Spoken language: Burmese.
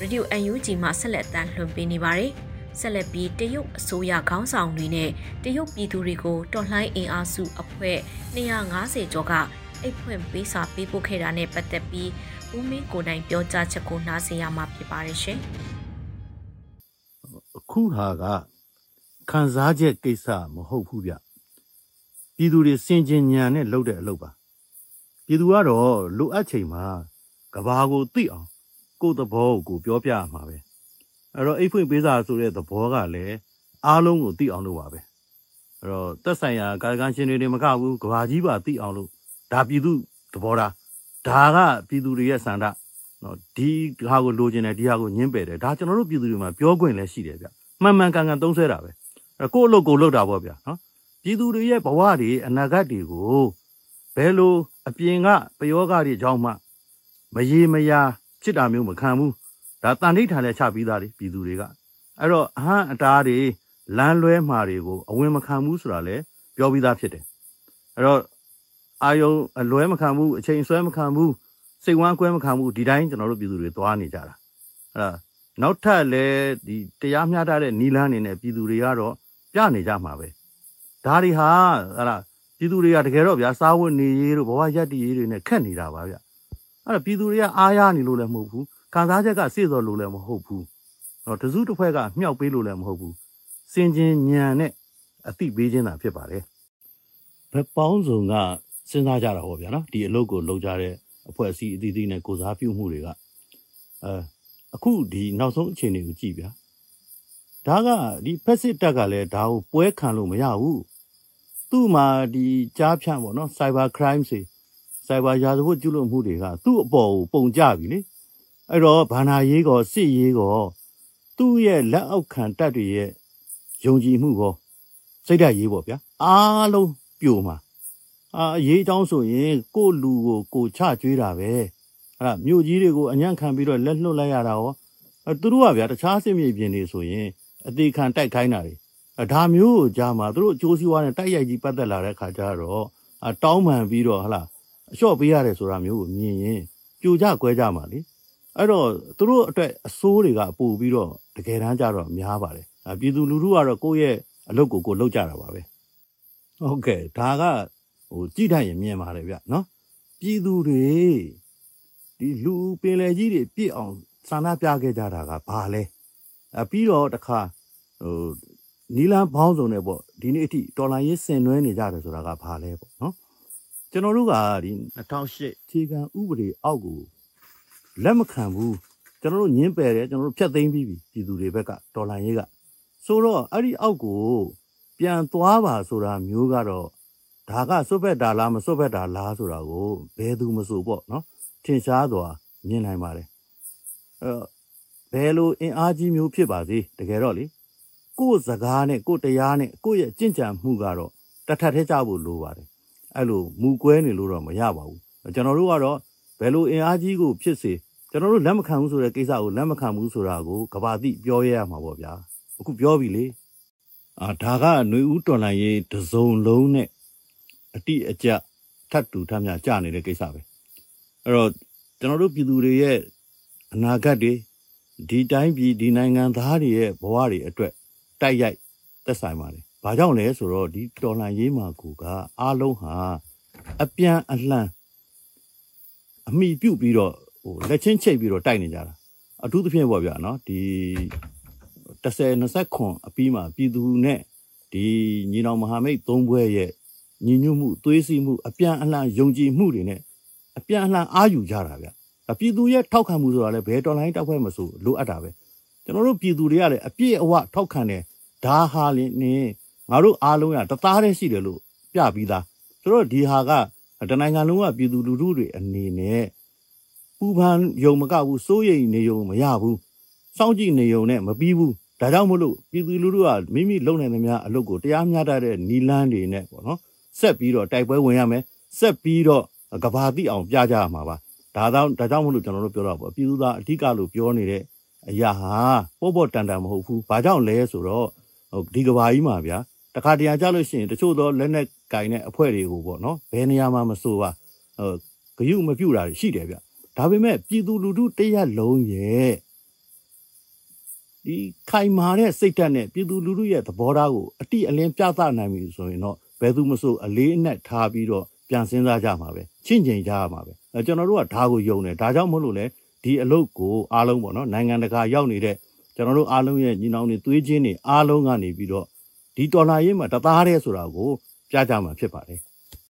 ရေဒီယို UNG မှာဆက်လက်တမ်းလွှင့်ပေးနေပါတယ်။ဆက်လက်ပြီးတရုတ်အစိုးရခေါင်းဆောင်တွေနဲ့တရုတ်ပြည်သူတွေကိုတော်လှန်အင်အားစုအဖွဲ့250ကျော်ကအိတ်ဖွင့်ပေးစာပေးပို့ခဲ့တာနဲ့ပတ်သက်ပြီးဦးမင်းကိုနိုင်ပြောကြားချက်ကိုနားဆင်ရမှာဖြစ်ပါတယ်ရှင်။အခုဟာကခံစားချက်ကိစ္စမဟုတ်ဘူးဗျ။ပြည်သူတွေစင်ကြင်ညံနဲ့လုပ်တဲ့အလုပ်ပါ။ပြည်သူကတော့လိုအပ်ချိန်မှာကဘာကိုသိအောင် ကိုယ့်သဘောကိုပြောပြရမှာပဲအဲ့တော့အိတ်ဖွင့်ပေးစာဆိုတဲ့သဘောကလည်းအားလုံးကိုသိအောင်လုပ်ပါပဲအဲ့တော့သက်ဆိုင်ရာကာယကံရှင်တွေမကဘူးကဘာကြီးပါသိအောင်လို့ဒါပြည်သူသဘောထားဒါကပြည်သူတွေရဲ့စန္ဒနော်ဒီဟာကိုလိုချင်တယ်ဒီဟာကိုညှင်းပယ်တယ်ဒါကျွန်တော်တို့ပြည်သူတွေမှာပြောခွင့်လည်းရှိတယ်ဗျမှန်မှန်ကန်ကန်သုံးဆွဲတာပဲအဲ့ကိုယ့်အလုပ်ကိုလုပ်တာပေါ့ဗျနော်ပြည်သူတွေရဲ့ဘဝတွေအနာဂတ်တွေကိုဘယ်လိုအပြင်ကပယောဂတွေကြောင့်မှမရေမရာ ဖြစ်တာမျိုးမခံဘူးဒါတန်ဋိဌာန်လည်းချပြီးသားတွေပြည်သူတွေကအဲ့တော့အဟံအတားတွေလမ်းလွဲမှာတွေကိုအဝင်မခံဘူးဆိုတာလည်းပြောပြီးသားဖြစ်တယ်အဲ့တော့အာယုံအလွဲမခံဘူးအချိန်ဆွဲမခံဘူးစိတ်ဝမ်းကွဲမခံဘူးဒီတိုင်းကျွန်တော်တို့ပြည်သူတွေသွားနေကြတာအဲ့ဒါနောက်ထပ်လည်းဒီတရားမျှတတဲ့နီလန်းနေနဲ့ပြည်သူတွေကတော့ပြနေကြမှာပဲဒါတွေဟာအဲ့ဒါပြည်သူတွေကတကယ်တော့ဗျာစားဝတ်နေရေးတို့ဘဝရက်တည်ရေးတွေနဲ့ခက်နေတာပါဗျ အဲ့တော့ပြည်သူတွေကအားရနေလို့လည်းမဟုတ်ဘူးခံစားချက်ကစေ့စော်လို့လည်းမဟုတ်ဘူးတော့တစုတစ်ဖွဲ့ကမြှောက်ပေးလို့လည်းမဟုတ်ဘူးစင်ချင်းညံနဲ့အတိပေးခြင်းသာဖြစ်ပါတယ်ဘက်ပေါင်းစုံကစဉ်းစားကြတာဟောဗျာနော်ဒီအလုပ်ကိုလုပ်ကြတဲ့အဖွဲ့အစည်းအသီးသီးနဲ့ကိုစားပြုမှုတွေကအဲအခုဒီနောက်ဆုံးအခြေအနေကိုကြည့်ဗျာဒါကဒီဖက်စစ်တက်ကလည်းဒါကိုပွဲခံလို့မရဘူးသူ့မှာဒီကြားဖြန့်ပေါ့နော် cyber crime တွေ စိုက်ဘာရာဇဝတ်ကျူးလွန်မှုတွေကသူ့အပေါ်ကိုပုံကြပြီလေအဲ့တော့ဘာနာရေးကောစစ်ရေးကောသူ့ရဲ့လက်အောက်ခံတပ်တွေရဲ့ယုံကြည်မှုကောစိတ်ဓာတ်ရေးပေါ့ဗျာအားလုံးပြိုမှာအာရေးချောင်းဆိုရင်ကို့လူကိုကိုချကျွေးတာပဲအဲ့ဒါမြို့ကြီးတွေကိုအညံ့ခံပြီးတော့လက်လွတ်လိုက်ရတာရောအဲသူတို့ကဗျာတခြားစစ်မြေပြင်တွေဆိုရင်အသေးခံတိုက်ခိုင်းတာတွေဒါမျိုးကိုကြားမှာသူတို့အကျိုးစီးပွားနဲ့တိုက်ရိုက်ကြီးပတ်သက်လာတဲ့ခါကျတော့အတောင်းပန်ပြီးတော့ဟလာ အလျှော့ပေးရတယ်ဆိုတာမျိုးကိုမြင်ရင်ကြိုကြကွဲကြမှာလေအဲ့တော့သူတို့အတွက်အစိုးတွေကပို့ပြီးတော့တကယ်တမ်းကျတော့များပါတယ်ပြည်သူလူထုကတော့ကိုယ့်ရဲ့အလုပ်ကိုကိုလုပ်ကြတာပါပဲဟုတ်ကဲ့ဒါကဟိုကြည့်ထိုင်ရင်မြင်ပါတယ်ဗျနော်ပြည်သူတွေဒီလူပင်လယ်ကြီးတွေပြည့်အောင်ဆန္ဒပြခဲ့ကြတာကဘာလဲအပြီးတော့တခါဟိုနီလန်ဘောင်းစုံနဲ့ပေါ့ဒီနေ့အထိတော်လိုင်းရေးဆင်နွှဲနေကြတယ်ဆိုတာကဘာလဲပေါ့နော် ကျွန်တော်တို့ကဒီ2008ခြေခံဥပဒေအောက်ကိုလက်မခံဘူးကျွန်တော်တို့ညင်းပယ်တယ်ကျွန်တော်တို့ဖျက်သိမ်းပြီးပြီပြည်သူတွေဘက်ကဒေါ်လာရေးကဆိုတော့အဲ့ဒီအောက်ကိုပြန်သွားပါဆိုတာမျိုးကတော့ဒါကစွတ်ဖက်တာလားမစွတ်ဖက်တာလားဆိုတာကိုဘယ်သူမဆိုပေါ့နော်ထင်ရှားစွာမြင်နိုင်ပါတယ်အဲဘယ်လိုအင်အားကြီးမျိုးဖြစ်ပါစေတကယ်တော့လေကိုယ့်စကားနဲ့ကိုယ့်တရားနဲ့ကိုယ့်ရဲ့ကြင်ကြံမှုကတော့တထက်ထဲကြဖို့လိုပါတယ် အဲ့လိုမူကွဲနေလို့တော့မရပါဘူးကျွန်တော်တို့ကတော့ဘယ်လိုအင်အားကြီးကိုဖြစ်စေကျွန်တော်တို့လက်မခံဘူးဆိုတဲ့ကိစ္စကိုလက်မခံဘူးဆိုတာကိုကဘာတိပြောရရမှာပေါ့ဗျာအခုပြောပြီလေအာဒါကຫນွေဦးတော်လိုင်းရေးတစုံလုံးနဲ့အတိအကျထပ်တူထပ်မြကြနေတဲ့ကိစ္စပဲအဲ့တော့ကျွန်တော်တို့ပြည်သူတွေရဲ့အနာဂတ်တွေဒီတိုင်းပြည်ဒီနိုင်ငံသားတွေရဲ့ဘဝတွေအတွက်တိုက်ရိုက်သက်ဆိုင်ပါတယ်။ ဘာကြောင့်လဲဆိုတော့ဒီတော်လှန်ရေးမှာကူကအားလုံးဟာအပြန်အလှန်အမိပြုတ်ပြီးတော့ဟိုလက်ချင်းချိတ်ပြီးတော့တိုက်နေကြတာအထူးသဖြင့်ပေါ့ဗျာနော်ဒီ30 20ခွန်အပြီးမှာပြည်သူနဲ့ဒီညီနောင်မဟာမိတ်သုံးဘွဲရဲ့ညီညွတ်မှုသွေးစည်းမှုအပြန်အလှန်ယုံကြည်မှုတွေနဲ့အပြန်အလှန်အားယူကြတာဗျပြည်သူရဲ့ထောက်ခံမှုဆိုတာလည်းဘယ်တော်လိုင်းတောက်ဖွဲ့မဆိုလိုအပ်တာပဲကျွန်တော်တို့ပြည်သူတွေကလည်းအပြည့်အဝထောက်ခံတယ်ဒါဟာလင်းနေ ငါတို့အားလုံးကတသားတည်းရှိတယ်လို့ပြပြီးသားဆိုတော့ဒီဟာကတနိုင်ငံလုံးကပြည်သူလူထုတွေအနေနဲ့ပူပန်ယုံမကဘူးစိုးရိမ်နေယုံမရဘူးစောင့်ကြည့်နေယုံနဲ့မပြီးဘူးဒါကြောင့်မလို့ပြည်သူလူထုကမိမိလုံနိုင်သမျှအလုပ်ကိုတရားမျှတတဲ့နီလန်းတွေနဲ့ပေါ့နော်ဆက်ပြီးတော့တိုက်ပွဲဝင်ရမယ်ဆက်ပြီးတော့ကဘာတိအောင်ပြကြရမှာပါဒါကြောင့်ဒါကြောင့်မလို့ကျွန်တော်တို့ပြောတော့ပေါ့ပြည်သူသားအဓိကလို့ပြောနေတဲ့အရာဟာပေါ့ပေါ့တန်တန်မဟုတ်ဘူးဘာကြောင့်လဲဆိုတော့ဒီကဘာကြီးမှာဗျာ တခါတရံကြလို့ရှိရင်တချို့သောလက်နက်ကင်တဲ့အဖွဲ့တွေကိုပေါ့နော်ဘယ်နေရာမှာမဆိုပါဟိုဂယုမပြုတ်တာရှိတယ်ဗျဒါပေမဲ့ပြည်သူလူထုတရက်လုံးရဲ့ဒီခိုင်မာတဲ့စိတ်ဓာတ်နဲ့ပြည်သူလူထုရဲ့သဘောထားကိုအတိအလင်းပြသနိုင်ပြီဆိုရင်တော့ဘယ်သူမဆိုအလေးအနက်ထားပြီးတော့ပြန်စဉ်းစားကြမှာပဲချင့်ချိန်ကြရမှာပဲအဲကျွန်တော်တို့ကဒါကိုယုံတယ်ဒါကြောင့်မို့လို့လေဒီအလုပ်ကိုအားလုံးပေါ့နော်နိုင်ငံတကာရောက်နေတဲ့ကျွန်တော်တို့အားလုံးရဲ့ညီနောင်တွေသွေးချင်းတွေအားလုံးကနေပြီးတော့ ဒီတော်လာရေးမှာတသားတည်းဆိုတာကိုပြကြမှာဖြစ်ပါတယ်